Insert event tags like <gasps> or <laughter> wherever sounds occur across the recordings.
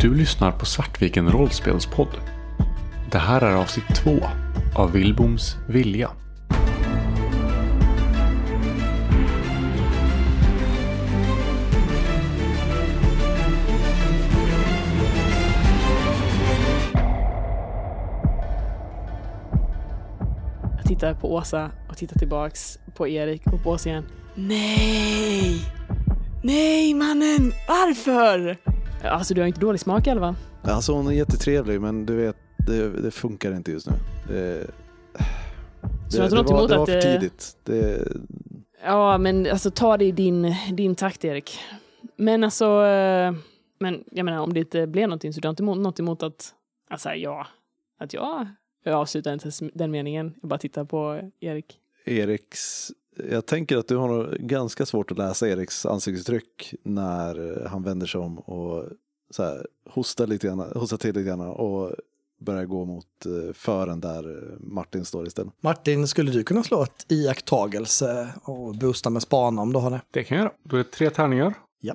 Du lyssnar på Svartviken rollspelspodd. Det här är avsnitt två av Vilboms vilja. Jag tittar på Åsa och tittar tillbaks på Erik och på Åsa igen. Nej! Nej mannen! Varför? Alltså du har inte dålig smak i fall. Alltså hon är jättetrevlig men du vet, det, det funkar inte just nu. Det, Så det, det, var, emot det var att för det- tidigt. Det, Ja men alltså ta det i din, din takt Erik. Men alltså, eh, men jag menar om det inte blev någonting så du har inte emot, något emot att, alltså ja, att jag, jag avslutar inte den meningen. Jag bara tittar på Erik. Eriks, jag tänker att du har nog ganska svårt att läsa Eriks ansiktsuttryck när han vänder sig om och så här, hostar, lite grann, hostar till lite grann och börjar gå mot eh, fören där Martin står istället. Martin, skulle du kunna slå ett iakttagelse och boosta med spana om du har det? Det kan jag göra. Då är det tre tärningar. Ja.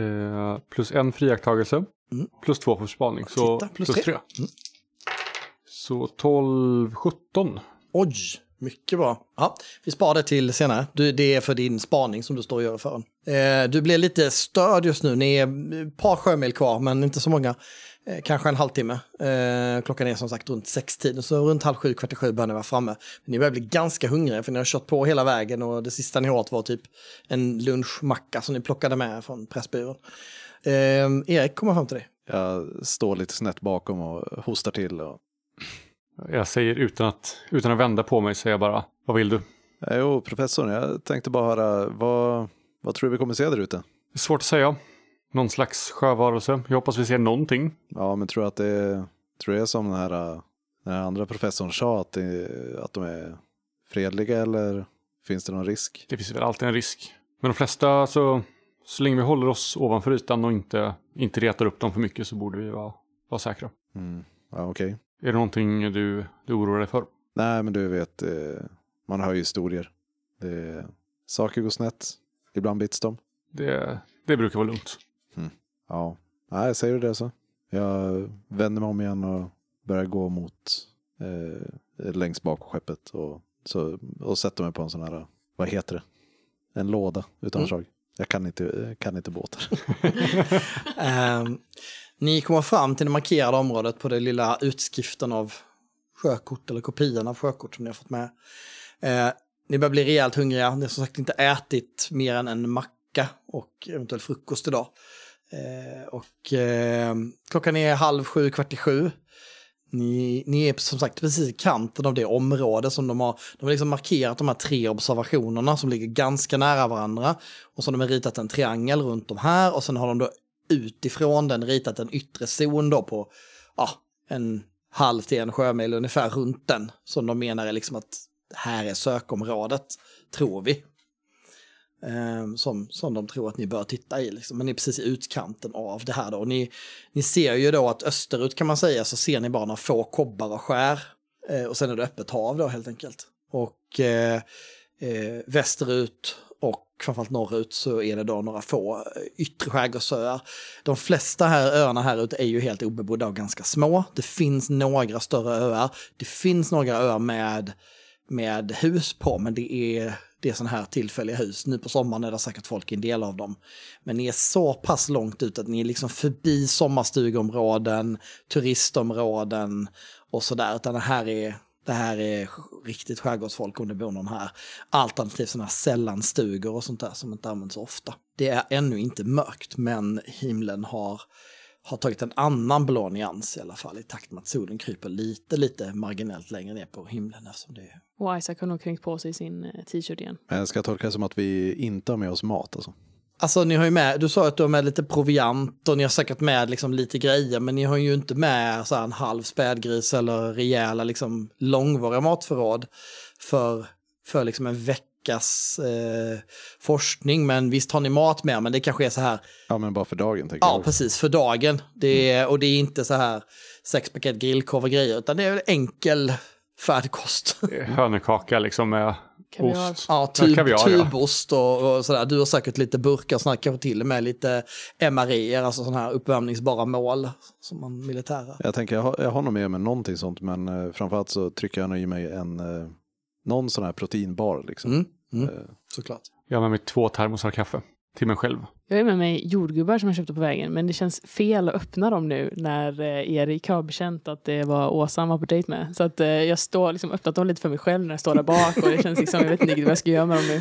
Eh, plus en friaktagelse. Mm. Plus två för spaning. Så Titta, plus plus, tre. tre. Mm. Så 12, 17. Oj, mycket bra. Ja, vi sparar det till senare. Du, det är för din spaning som du står och gör för eh, Du blir lite störd just nu. Ni är ett par sjömil kvar, men inte så många. Eh, kanske en halvtimme. Eh, klockan är som sagt runt sextiden, så runt halv sju, kvart i sju bör ni vara framme. Ni börjar bli ganska hungriga, för ni har kört på hela vägen och det sista ni åt var typ en lunchmacka som ni plockade med från Pressbyrån. Eh, Erik kommer fram till dig. Jag står lite snett bakom och hostar till. Och, jag säger utan att, utan att vända på mig, säger jag bara, vad vill du? Eh, jo, professorn, jag tänkte bara höra, vad, vad tror du vi kommer se där ute? Svårt att säga. Någon slags sjövarelse. Jag hoppas vi ser någonting. Ja, men tror att det är, tror det är som den här, den här andra professorn sa, att, det, att de är fredliga eller finns det någon risk? Det finns väl alltid en risk. Men de flesta, så, så länge vi håller oss ovanför ytan och inte, inte retar upp dem för mycket så borde vi vara, vara säkra. Mm. Ja, okej. Är det någonting du, du oroar dig för? Nej, men du vet, eh, man hör ju historier. Det, saker går snett, ibland bits de. Det, det brukar vara lugnt. Ja, nej, säger du det så. Jag vänder mig om igen och börjar gå mot eh, längst bak på skeppet och, så, och sätter mig på en sån här, vad heter det? En låda utan Mm. slag. Jag kan inte, kan inte båtar. <laughs> <laughs> Ehm, ni kommer fram till det markerade området på den lilla utskriften av sjökort eller kopian av sjökort som ni har fått med. Eh, ni börjar bli rejält hungriga. Ni har som sagt inte ätit mer än en macka och eventuellt frukost idag. Eh, och eh, klockan är halv sju, kvart i sju. Ni, ni är som sagt precis i kanten av det område som de har, de har liksom markerat de här tre observationerna som ligger ganska nära varandra. Och så har de ritat en triangel runt de här och sen har de då utifrån den ritat en yttre zon då på ja, en halv till en sjömil ungefär runt den. Som de menar är liksom att här är sökområdet, tror vi. Ehm, som, som de tror att ni bör titta i. Liksom. Men ni är precis i utkanten av det här då. Och ni, ni ser ju då att österut kan man säga så ser ni bara några få kobbar och skär. ehm, och sen är det öppet hav då helt enkelt. Och eh, eh, västerut och framförallt norrut så är det då några få eh, yttre skärgårdsöar. De flesta här öarna här ute är ju helt obebodda och ganska små. Det finns några större öar. Det finns några öar med, med hus på, men det är, det är sådana här tillfälliga hus. Nu på sommaren är det säkert folk i en del av dem. Men ni är så pass långt ut att ni är liksom förbi sommarstugområden, turistområden och sådär. Utan det här är, det här är riktigt skärgårdsfolk om det bor någon här. Alternativt sådana här sällanstugor och sånt där som inte används ofta. Det är ännu inte mörkt men himlen har, har tagit en annan blå nyans i alla fall i takt med att solen kryper lite, lite marginellt längre ner på himlen eftersom det är Och Isaac har nog kränkt på sig sin eh, t-shirt igen. Men jag ska tolka det som att vi inte har med oss mat alltså. Alltså ni har ju med, du sa att du har med lite proviant och ni har säkert med liksom lite grejer men ni har ju inte med så här en halv spädgris eller rejäla liksom långvariga matförråd för, för liksom en veckas eh, forskning. Men visst har ni mat med men det kanske är så här, Ja, men bara för dagen tänker ja jag. precis, för dagen. Det är, och det är inte så här sex paket grillkorv och grejer utan det är enkel färdkost. Hönökaka liksom med Kaviar. Ost. Ja, kaviar, ja. tubost och, och sådär. Du har säkert lite burkar, sådär, kanske till och med lite MRE, alltså sådana här uppvärmningsbara mål som man militära. Jag tänker, jag har, jag har nog med mig någonting sånt, men eh, framförallt så trycker jag nog i mig en, eh, någon sån här proteinbar. Liksom. Mm, mm, Eh, såklart. Jag har med mig två termosar kaffe till mig själv. Jag är med mig jordgubbar som jag köpte på vägen, men det känns fel att öppna dem nu när eh, Erik har bekänt att det var Åsa han var på dejt med. Så att eh, jag står liksom öppnat dem lite för mig själv när jag står där bak och det känns liksom, jag vet inte riktigt vad jag ska göra med dem nu.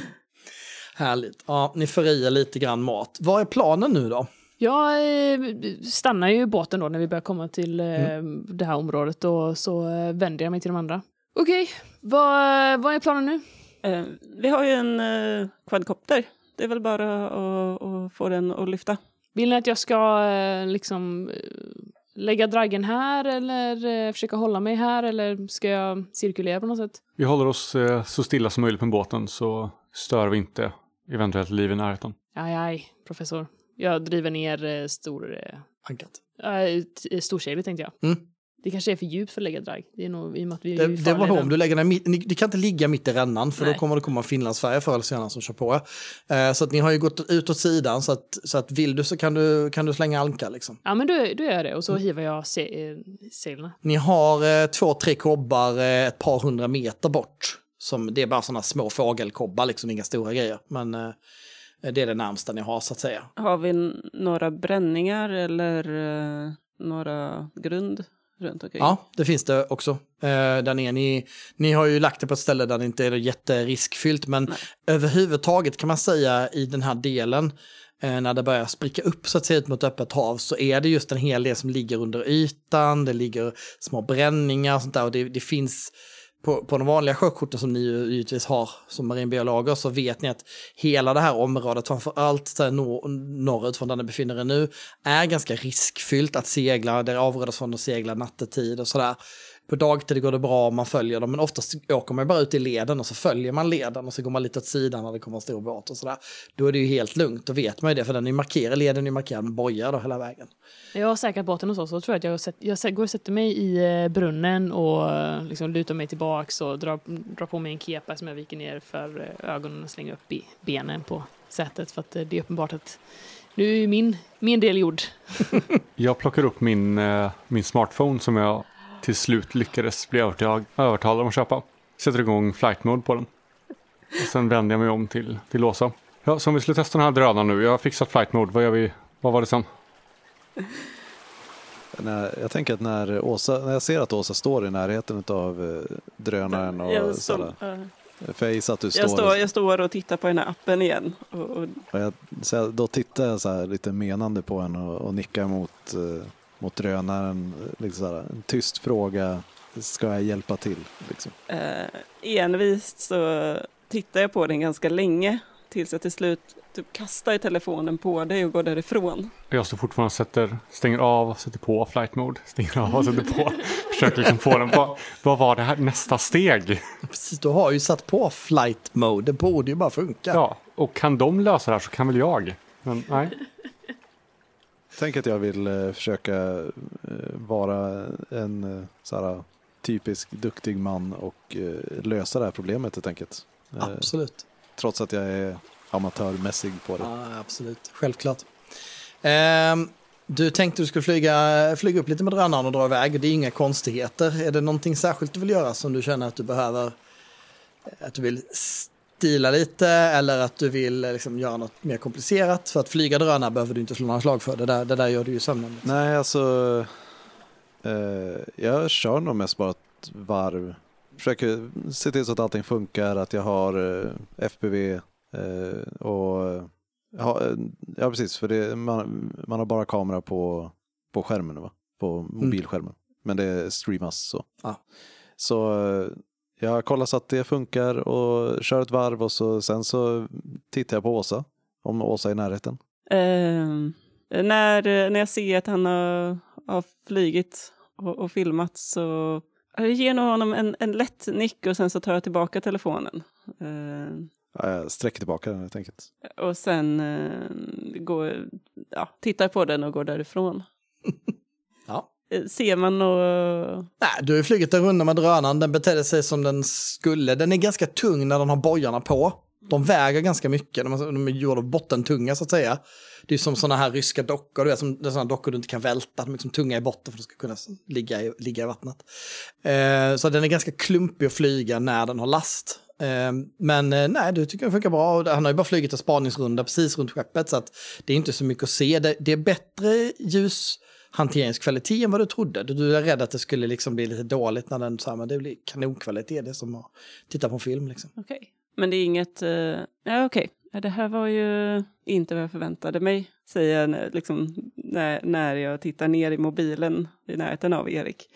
Härligt. Ja, ni får i lite grann mat. Vad är planen nu då? Jag eh, stannar ju i båten då när vi börjar komma till Mm. det här området och så vänder jag mig till de andra. Okej, vad, vad är planen nu? Vi har ju en eh, quadcopter. Det är väl bara att, att få den att lyfta. Vill ni att jag ska eh, liksom eh, lägga draggen här eller eh, försöka hålla mig här eller ska jag cirkulera på något sätt? Vi håller oss så stilla som möjligt på båten så stör vi inte eventuellt liv i närheten. Aj, aj, professor. Jag driver ner stor... Ankat. äh, storseglet tänkte jag. Mm. Det kanske är för djupt för att lägga dragg. Det är nog i och med att vi är Det, det var om du lägger den mitt, ni, ni kan inte ligga mitt i rännan för Nej. då kommer det komma Finlandsfärja förr eller senare som kör på. Eh, så att ni har ju gått ut åt sidan så att, så att vill du så kan du, kan du slänga anka liksom. Ja, men då, då gör jag det och så Mm. hivar jag se, eh, seglen. Ni har eh, två, tre kobbar eh, ett par hundra meter bort. Som, det är bara sådana små fågelkobbar, liksom inga stora grejer. Men eh, det är det närmsta ni har så att säga. Har vi några bränningar eller eh, några grund runt omkring? Ja, det finns det också. Eh, där ni, ni, ni har ju lagt det på ett ställe där det inte är jätteriskfyllt, men Nej. överhuvudtaget kan man säga i den här delen, eh, när det börjar spricka upp så att säga ut mot öppet hav, så är det just en hel del som ligger under ytan, det ligger små bränningar och sånt där, och det, det finns på, på de vanliga sjökorten som ni ju givetvis har som marinbiologer så vet ni att hela det här området, framför allt nor norrut från där ni befinner er nu, är ganska riskfyllt att segla. Det avråds från att segla nattetid och sådär. På dagtid går det bra om man följer dem, men oftast åker man bara ut i leden och så följer man leden och så går man lite åt sidan när det kommer en stor båt och sådär. Då är det ju helt lugnt, då vet man ju det, för den är markerad, leden är markerad med bojar då hela vägen. Jag har säkrat båten hos oss så tror jag att jag, sätt, jag går och sätter mig i eh, brunnen och eh, liksom lutar mig tillbaks och drar, drar på mig en kepa som jag viker ner för eh, ögonen och slänger upp i benen på sätet för att det är uppenbart att nu är ju min, min del gjord. <laughs> Jag plockar upp min, min smartphone som jag till slut lyckades bli övertag, övertalad om att köpa. Sätter igång flight mode på den. Och sen vänder jag mig om till, till Åsa. Ja, så om vi skulle testa den här drönaren nu. Jag har fixat flight mode. Vad gör vi? Vad var det sen? När, jag tänker att när, Åsa, när jag ser att Åsa står i närheten av eh, drönaren och jag, sådär. står, eh, För jag gissar att du jag, står, står, jag står och tittar på den här appen igen. Och, och, och jag, så jag, då tittar jag så här lite menande på henne och, och nickar mot, eh, mot drönaren. Liksom här, en tyst fråga, ska jag hjälpa till? Liksom. eh, envist så tittar jag på den ganska länge tills jag till slut typ kastar telefonen på dig och går därifrån. Jag står fortfarande och sätter, stänger av, sätter på flight mode. Stänger av och sätter på. <laughs> Försöker liksom få den. Vad, vad var det här nästa steg? Precis, du har ju satt på flight mode, det borde ju bara funka. Ja, och kan de lösa det här så kan väl jag. Men nej. Tänk att jag vill eh, försöka eh, vara en eh, så typisk duktig man och lösa det här problemet helt enkelt. Absolut. trots att jag är amatörmässig på det. Ja, absolut. Självklart. Ehm, du tänkte du skulle flyga, flyga upp lite med drönaren och dra iväg. Det är inga konstigheter. Är det någonting särskilt du vill göra som du känner att du behöver? Att du vill stila lite eller att du vill eh, liksom göra något mer komplicerat? För att flyga drönare behöver du inte slå några slag för. Det där, det där gör du ju sömnande. Nej, alltså. Eh, jag kör nog mest bara ett varv. Försöker se till så att allting funkar, att jag har eh, FPV eh, och ja, eh, ja, precis, för det, man, man har bara kamera på, på skärmen, va? på mobilskärmen. Men det streamas så. Ja. Så eh, jag kollar så att det funkar och kör ett varv och så, sen så tittar jag på Åsa, om Åsa är i närheten. Eh, när, när jag ser att han har, har flygit och, och filmat så jag ger nog honom en, en lätt nick och sen så tar jag tillbaka telefonen. Eh, Ja, jag sträcker tillbaka den helt enkelt. och sen eh, går, ja, tittar på den och går därifrån. <laughs> Ja. Eh, ser man något... Nej, du har ju flugit en runda med drönaren, den betedde sig som den skulle. Den är ganska tung när den har bojarna på. De väger ganska mycket, de är, de är gjorda av bottentunga så att säga. Det är som sådana här ryska dockor, du är som, det är sådana dockor du inte kan välta, de är liksom tunga i botten för att de ska kunna ligga i, ligga i vattnet. Eh, så den är ganska klumpig att flyga när den har last. Eh, men eh, nej, du tycker den funkar bra. Han har ju bara flugit en spaningsrunda precis runt skeppet så att det är inte så mycket att se. Det, det är bättre ljus hanteringskvalitet än vad du trodde. Du, är rädd att det skulle liksom bli lite dåligt när den, så här, men det blir kanonkvalitet, det är som att titta på en film liksom. Okej. Men det är inget... uh, ja, okej. Ja, Det här var ju inte vad jag förväntade mig, säger jag när- liksom, när, när jag tittar ner i mobilen i närheten av Erik.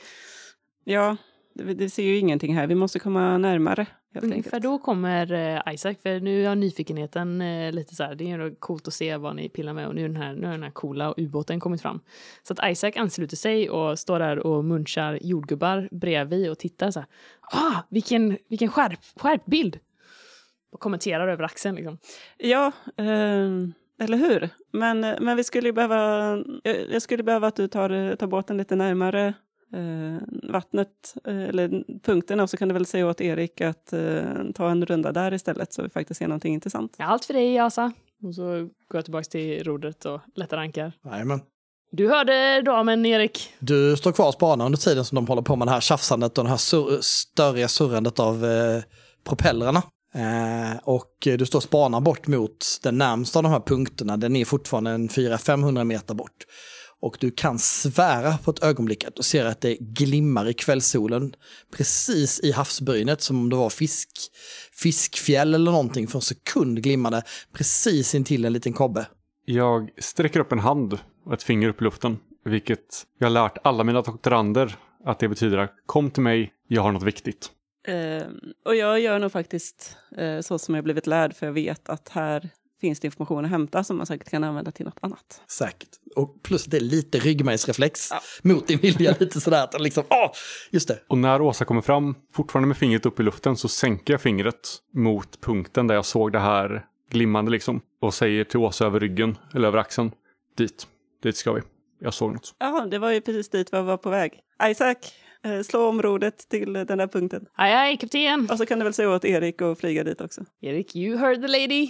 Ja, det, det ser ju ingenting här. Vi måste komma närmare, Ungefär enkelt. då kommer eh, Isaac, för nu har nyfikenheten eh, lite så här, det är ju coolt att se vad ni pillar med och nu, är den här, nu har den här coola ubåten kommit fram. Så att Isaac ansluter sig och står där och munchar jordgubbar bredvid och tittar så här. Ah, vilken, vilken skärp, skärpbild! Och kommenterar över axeln liksom. Ja, eh, eller hur? Men, men vi skulle behöva... Jag, skulle behöva att du tar, tar båten lite närmare eh, vattnet, eh, eller punkten, och så kan du väl säga åt Erik att eh, ta en runda där istället så vi faktiskt ser någonting intressant. Ja, allt för dig, Asa. Och så går jag tillbaka till rodret och lättar ankar. Jajamän. Du hörde damen, Erik. Du står kvar och spanar under tiden som de håller på med det här tjafsandet och det här sur- störiga surrandet av eh, propellrarna. Eh, och du står och spanar bort mot den närmsta av de här punkterna. Den är fortfarande en 400-500 meter bort. Och du kan svära på ett ögonblick att du ser att det glimmar i kvällssolen precis i havsbrynet som om det var fisk, fiskfjäll eller någonting. För en sekund glimmade precis intill en liten kobbe. Jag sträcker upp en hand och ett finger upp i luften. Vilket jag har lärt alla mina doktorander att det betyder att kom till mig, jag har något viktigt. Eh, och jag gör nog faktiskt eh, så som jag blivit lärd, för jag vet att här finns det information att hämta som man säkert kan använda till något annat. Säkert. Och plus att det är lite ryggmärgsreflex Ja. <laughs> mot din vilja. Lite sådär att liksom, åh, just det. Och när Åsa kommer fram, fortfarande med fingret upp i luften, så sänker jag fingret mot punkten där jag såg det här glimmande liksom. Och säger till Åsa över ryggen, eller över axeln, dit, dit ska vi. Jag såg något. Ja, det var ju precis dit vi var på väg. Isaac, eh, slå om rodret till den där punkten. Aj, aj, kapten. Och så kan du väl säga åt Erik att flyga dit också. Erik, you heard the lady.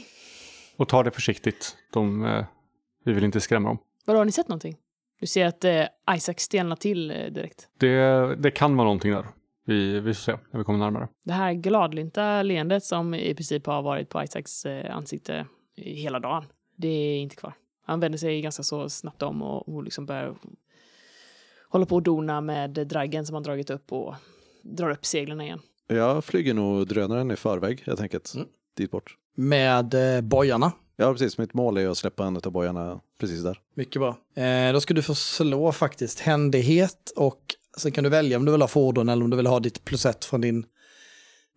Och ta det försiktigt. De, eh, vi vill inte skrämma dem. Vadå, har ni sett någonting? Du ser att eh, Isaac stelnar till eh, direkt. Det, det kan vara någonting där. Vi, vi får se när vi kommer närmare. Det här gladlynta leendet som i princip har varit på Isaacs eh, ansikte hela dagen, det är inte kvar. Han vänder sig ganska så snabbt om och, och liksom börjar hålla på och dona med draggen som han dragit upp och drar upp seglen igen. Jag flyger nog drönaren i förväg helt enkelt. Mm. Dit bort. Med eh, bojarna. Ja, precis. Mitt mål är att släppa en av bojarna precis där. Mycket bra. Eh, då ska du få slå faktiskt händighet och sen kan du välja om du vill ha fordon eller om du vill ha ditt plus ett från din,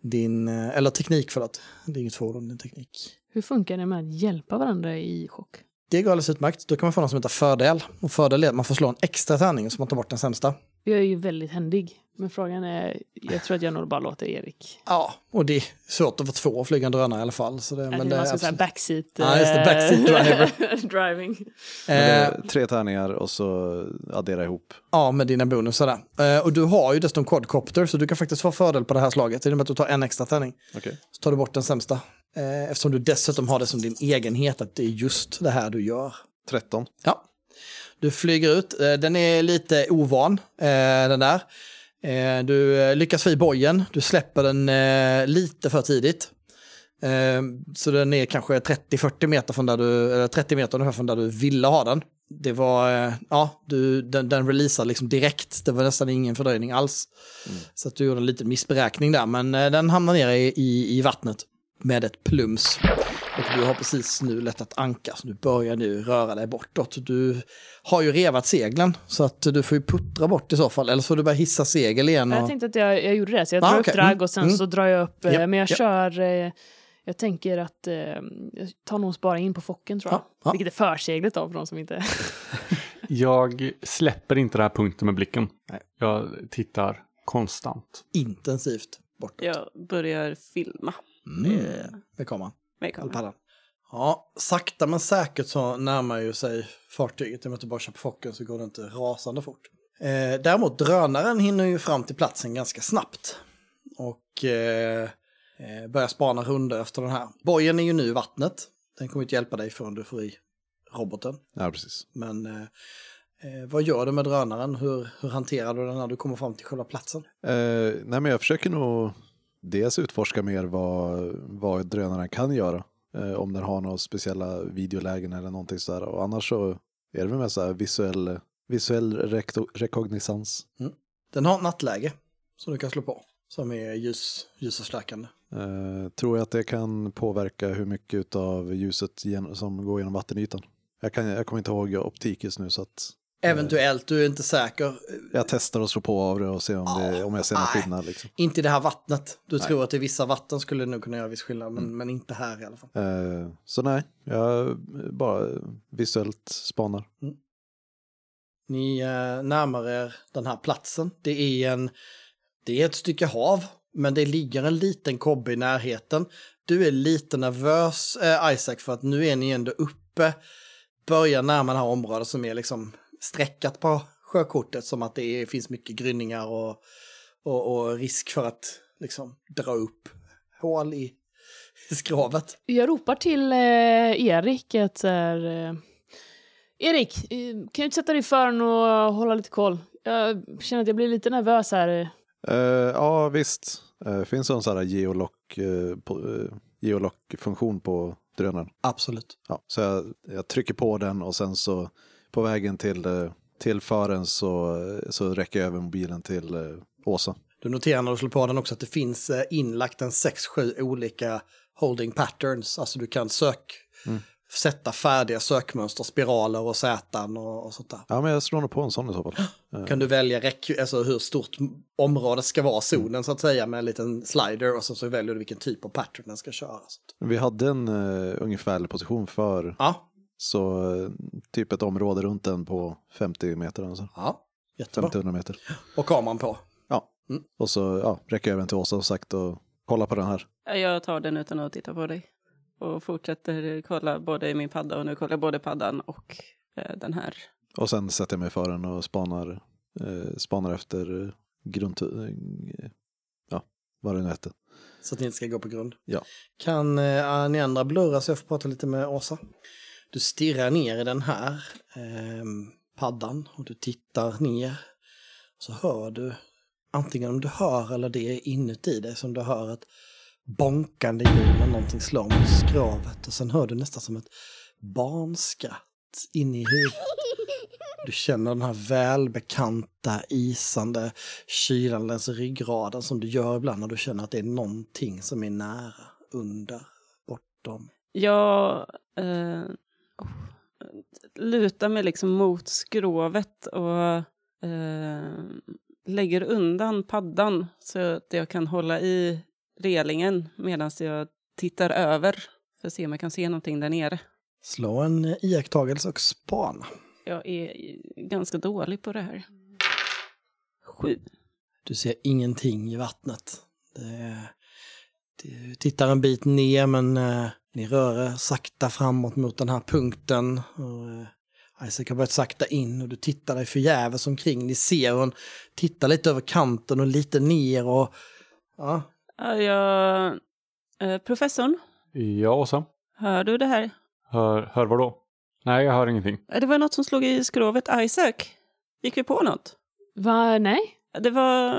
din eh, eller teknik förlåt. Det är inget fordon, det är teknik. Hur funkar det med att hjälpa varandra i chock? Det går alldeles utmärkt. Då kan man få något som heter fördel. Och fördel är att man får slå en extra tärning så man tar bort den sämsta. Jag är ju väldigt händig, men frågan är, jag tror att jag nog bara låter Erik. Ja, och det är svårt att få två och flyga en drönare i alla fall. Så det, Men men det är ska säga absolut- backseat, Ja, just det, backseat driver. driving. <laughs> Eh, tre tärningar och så addera ihop. Ja, med dina bonusar där. Eh, och du har ju dessutom quadcopter så du kan faktiskt få fördel på det här slaget. I och med att du tar en extra tärning. Okej. Så tar du bort den sämsta. Eh, eftersom du dessutom har det som din egenhet att det är just det här du gör. 13. Ja. Du flyger ut. Eh, den är lite ovan, eh, den där. Eh, du eh, lyckas få i bojen. Du släpper den eh, lite för tidigt. Så den är kanske 30-40 meter från där du, eller 30 meter ungefär från där du ville ha den. Det var, ja, du, den, den releasade liksom direkt. Det var nästan ingen fördröjning alls. Så att du gjorde en liten missberäkning där, men den hamnar nere i, i, i vattnet med ett plums. Och du har precis nu lättat anka, så du börjar nu röra dig bortåt. Du har ju revat seglen, så att du får ju puttra bort i så fall, eller så får du bara hissa segel igen. Jag Och... tänkte att jag, jag gjorde det, så jag Ah, drar okej. upp Mm, och sen mm. så drar jag upp, eh, Ja, men jag ja. kör, eh, jag tänker att eh, jag tar nog bara in på focken tror jag. Ja, ja. Vilket är förseglet då för de som inte... <laughs> Jag släpper inte den här punkten med blicken. Nej. Jag tittar konstant. Intensivt bortåt. Jag börjar filma Mm. Med kameran. Med kameran. Ja, sakta men säkert så närmar ju sig fartyget. I och med att du bara kör på focken så går det inte rasande fort. Eh, däremot drönaren hinner ju fram till platsen ganska snabbt. Och eh, eh, börjar spana runder efter den här. Bojen är ju nu i vattnet. Den kommer inte hjälpa dig förrän du får i roboten. Ja, precis. Men eh, eh, vad gör du med drönaren? Hur, hur hanterar du den när du kommer fram till själva platsen? Eh, nej, men jag försöker nog dels utforska mer vad, vad drönaren kan göra. Eh, om den har några speciella videolägen eller någonting sådär. Och annars så är det väl mer så här visuell, visuell rekognisans. Den har nattläge som du kan slå på. Som är ljus, ljusförstärkande. Eh, tror jag att det kan påverka hur mycket av ljuset som går genom vattenytan. Jag, kan, jag kommer inte ihåg optik just nu så att Eventuellt, du är inte säker. jag testar att slå på av det och se om, det, om jag ser någon nej. skillnad. Liksom. Inte i det här vattnet. Du tror att i vissa vatten skulle det nog kunna göra viss skillnad, men, men inte här i alla fall. Eh, så nej, jag bara visuellt spanar. Ni eh, närmar er den här platsen. Det är, en, det är ett stycke hav, men det ligger en liten kobbe i närheten. Du är lite nervös, eh, Isaac, för att nu är ni ändå uppe, börjar närma det här området som är liksom sträckat på sjökortet, som att det är, finns mycket grynningar och, och, och risk för att liksom dra upp hål i, i skrovet. Jag ropar till eh, Erik att eh, Erik, eh, kan du sätta dig i fören och hålla lite koll? Jag känner att jag blir lite nervös här. Eh, ja, visst. Uh, finns det en sån här geolock, på, eh, geolock-funktion på drönaren? Absolut. Ja, så jag, jag trycker på den och sen så på vägen till, eh, till fören så, så räcker jag över mobilen till eh, Åsa. Du noterar när du slår på den också att det finns eh, inlagt en 6-7 olika holding patterns. Alltså du kan sök, sätta färdiga sökmönster, spiraler och sätan och, och sånt där. Ja, men jag slår nog på en sån i så fall. <gasps> Kan du välja räck, alltså hur stort området ska vara, zonen så att säga, med en liten slider och så, så väljer du vilken typ av pattern den ska köra. Vi hade en uh, ungefärlig position för Ja, så eh, typ ett område runt den på 50 meter. Alltså. ja, jättebra. 50-100 meter. Och kameran på. Ja, Mm. och så ja, räcker jag över till Åsa och sagt och kolla på den här. Jag tar den utan att titta på dig. Och fortsätter kolla både i min padda och nu kollar jag både paddan och eh, den här. Och sen sätter jag mig för den och spanar, eh, spanar efter grund... Eh, ja, vad det nu hette. Så att ni inte ska gå på grund. Ja. Kan eh, ni andra blurra så jag får prata lite med Åsa? Du stirrar ner i den här eh, paddan och du tittar ner. Så hör du, antingen om du hör eller det är inuti dig som du hör ett bonkande ljud när någonting slår mot skrovet. Och sen hör du nästan som ett barnskratt inne i huvudet. Du känner den här välbekanta isande kylan längs ryggraden som du gör ibland när du känner att det är någonting som är nära, under, bortom. Jag eh, lutar mig liksom mot skrovet och eh, lägger undan paddan så att jag kan hålla i relingen medan jag tittar över för att se om jag kan se någonting där nere. Slå en iakttagelse och spana. Jag är ganska dålig på det här. Sju. Du ser ingenting i vattnet. Det, du tittar en bit ner men eh, ni rör er sakta framåt mot den här punkten. Och, eh, Isaac har börjat sakta in och du tittar dig förgäves omkring. Ni ser hon tittar lite över kanten och lite ner och ja, Ja, jag, eh, professorn, Ja, Åsa. hör du det här? Hör, hör vad då? Nej, jag hör ingenting. Det var något som slog i skrovet. Isaac, gick vi på något? Va, nej? Det var,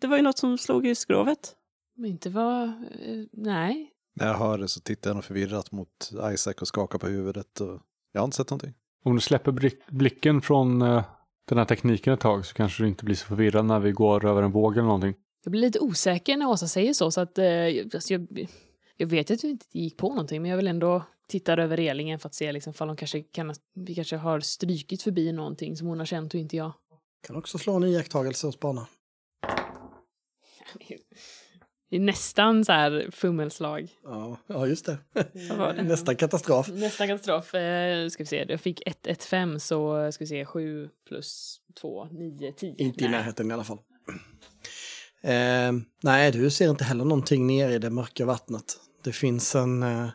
det var ju något som slog i skrovet. Men inte vad... eh, nej. När jag hör det så tittar jag nog förvirrat mot Isaac och skakar på huvudet. Och jag har inte sett någonting. Om du släpper blick- blicken från eh, den här tekniken ett tag så kanske du inte blir så förvirrad när vi går över en våg eller någonting. Jag blir lite osäker när Åsa säger så, så att eh, alltså, jag, jag vet att vi inte gick på någonting, men jag vill ändå titta över relingen för att se liksom, hon kanske kan, vi kanske har strykit förbi någonting som hon har känt och inte jag. kan också slå en iakttagelse och spana. <laughs> Det är nästan så här fummelslag. Ja, ja just det. <laughs> Det? Nästan katastrof. Nästan katastrof. Eh, ska vi se, jag fick 1, 1, 5 så ska vi se 7 plus 2, 9, 10. Inte i Nej. närheten i alla fall. Eh, nej, du ser inte heller någonting nere i det mörka vattnet. Det finns en... Eh,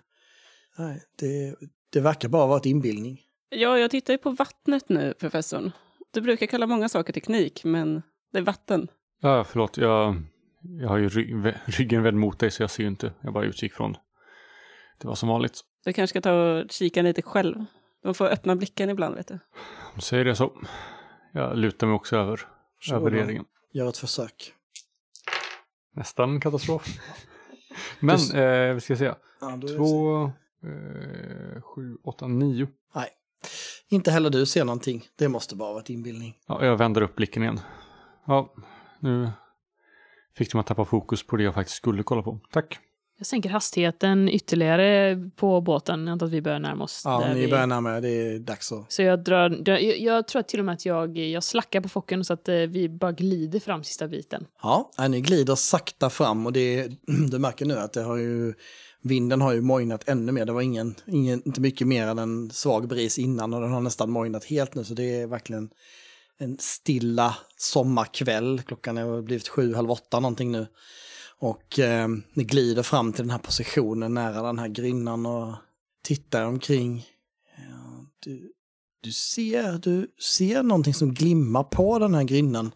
nej, det, det verkar bara vara ett inbildning. Ja, jag tittar ju på vattnet nu, professorn. Du brukar kalla många saker teknik, men det är vatten. Ja, förlåt. Jag, jag har ju ry <laughs> ryggen vänd mot dig så jag ser ju inte. Jag bara utgick från det var som vanligt. Du kanske ska ta och kika lite själv. De får öppna blicken ibland, vet du. Om du säger det så. Jag lutar mig också över, Så över regeringen. Gör ett försök. Nästan katastrof. <laughs> Men Du- eh, vi ska se. Ja. Två, eh, sju, åtta, nio. Nej. Inte heller du ser någonting. Det måste bara vara ett inbildning. Ja, jag vänder upp blicken igen. Ja, nu fick de att tappa fokus på det jag faktiskt skulle kolla på. Tack. Jag sänker hastigheten ytterligare på båten. Jag antar att vi börjar närma oss. Ja, ni vi... börjar närma er. Det är dags att... Så jag drar, jag, jag tror att till och med att jag, jag slackar på focken så att eh, vi bara glider fram sista biten. Ja, ni glider sakta fram och det, <clears throat> du märker nu att det har ju, vinden har ju mojnat ännu mer. Det var ingen, ingen, inte mycket mer än en svag bris innan och den har nästan mojnat helt nu. Så det är verkligen en stilla sommarkväll. Klockan har blivit sju, halv åtta någonting nu. Och eh, ni glider fram till den här positionen nära den här grynnan och tittar omkring. Ja, du, du, ser, du ser någonting som glimmar på den här grynnan.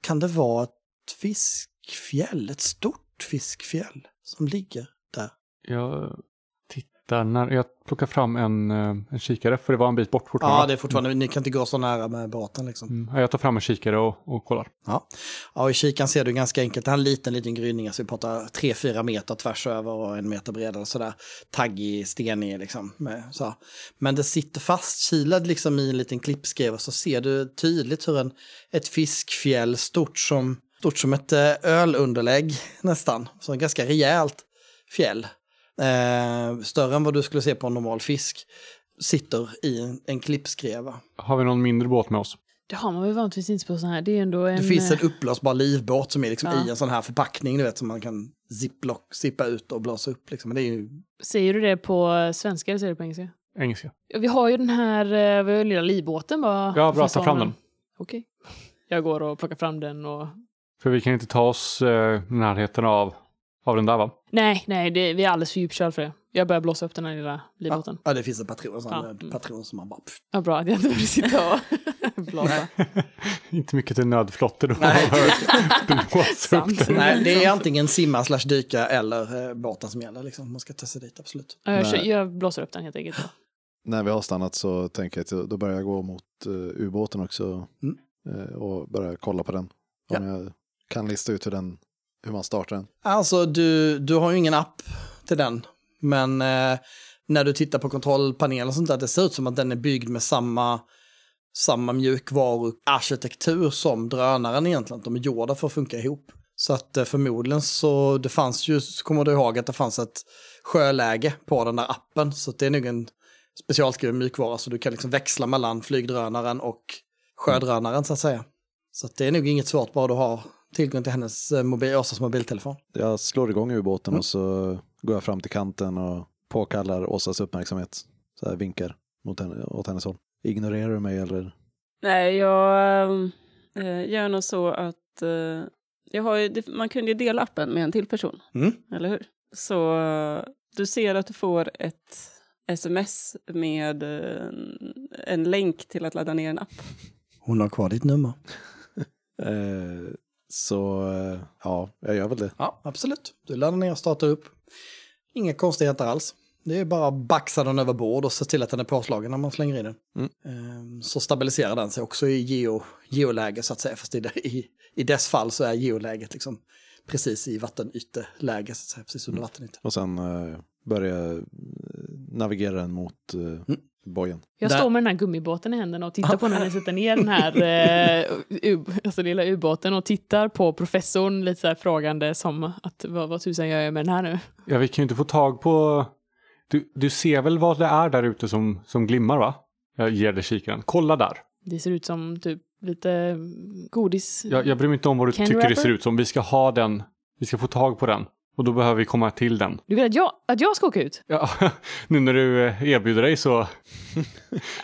Kan det vara ett fiskfjäll, ett stort fiskfjäll som ligger där? Jag tittar när jag plockar fram en, eh, en kikare för det var en bit bort fortfarande. Ja, det är fortfarande, ni kan inte gå så nära med båten liksom. Mm, ja, jag tar fram en kikare och, och kollar. Ja. ja, och i kikan ser du ganska enkelt, det här är en liten, liten gryning, alltså vi pratar 3-4 meter tvärs över och en meter bredare sådär. Taggig, stenig liksom. Med, så. Men det sitter fastkilad liksom i en liten klippskrev och så ser du tydligt hur en, ett fiskfjäll stort som, stort som ett eh, ölunderlägg nästan. Så ganska rejält fjäll. Eh, större än vad du skulle se på en normal fisk. Sitter i en, en klippskreva. Har vi någon mindre båt med oss? Det har man väl vanligtvis inte på sån här. Det är ändå en... Det finns en eh, uppblåsbar livbåt som är liksom Ja. i en sån här förpackning, du vet, som man kan ziplock, zippa ut och blåsa upp. Liksom. Men det är ju... Säger du det på svenska eller säger du på engelska? Engelska. Ja, Vi har ju den här eh, vi har ju lilla livbåten bara. Ja, bra, ta fram den. Okej. Jag går och plockar fram den och... För vi kan inte ta oss eh, närheten av, av den där va? Nej, nej, det, vi är alldeles för djupkörda för det. Jag börjar blåsa upp den här lilla livbåten. Ja, det finns en patron, en sån Ja, mm. patron som man bara... Pff. Ja, bra att jag inte behöver sitta och <laughs> blåsa. <laughs> inte mycket till nödflottor då. Nej. <laughs> Blåsa upp den. Nej, det är antingen simma slash dyka eller eh, båten som gäller. Liksom. Man ska ta sig dit, absolut. Ja, jag, kör, jag blåser upp den helt enkelt. När vi har stannat så tänker jag att då börjar jag gå mot uh, ubåten också Mm. eh, och börja kolla på den. Om jag kan lista ut hur, den, hur man startar den. Alltså, du, du har ju ingen app till den. Men eh, när du tittar på kontrollpanelen och sånt där, det ser ut som att den är byggd med samma, samma mjukvaruarkitektur som drönaren egentligen. De är gjorda för att funka ihop. Så att eh, förmodligen så, det fanns ju, så kommer du ihåg att det fanns ett sjöläge på den där appen. Så att det är nog en specialskriven mjukvara så du kan liksom växla mellan flygdrönaren och sjödrönaren så att säga. Så att det är nog inget svårt bara du har tillgång till hennes eh, mobil, Åsas mobiltelefon. Jag slår igång ubåten Mm. och så går jag fram till kanten och påkallar Åsas uppmärksamhet. Så här vinkar mot henne, åt hennes håll. Ignorerar du mig eller? Nej, jag äh, gör nog så att eh, jag har ju, man kunde ju dela appen med en till person, Mm. eller hur? Så du ser att du får ett sms med eh, en länk till att ladda ner en app. Hon har kvar ditt nummer. <laughs> Eh, så eh, ja, jag gör väl det. Ja, absolut. Du laddar ner och startar upp. Inga konstigheter alls. Det är bara att baxa den över bord och se till att den är påslagen när man slänger i den. Mm. Ehm, Så stabiliserar den sig också i geo, geoläge så att säga. Fast i, i, i dess fall så är geoläget liksom precis i vattenyteläge, så att säga, precis under vattenytan. Och sen eh, börjar jag eh, navigera den mot eh, bojen. Jag Där- står med den här gummibåten i händerna och tittar på när ni sätter ner den här <laughs> eh, u, alltså lilla ubåten och tittar på professorn lite så här frågande som att vad, vad tusan gör jag med den här nu? Ja, vi kan ju inte få tag på... Du, du ser väl vad det är där ute som, som glimmar va? Jag ger dig kikaren. Kolla där. Det ser ut som typ lite godis. Jag, jag bryr mig inte om vad du Candy tycker det wrapper? ser ut som. Vi ska ha den. Vi ska få tag på den. Och då behöver vi komma till den. Du vill att jag, att jag ska åka ut? Ja, <laughs> nu när du eh, erbjuder dig så... <laughs>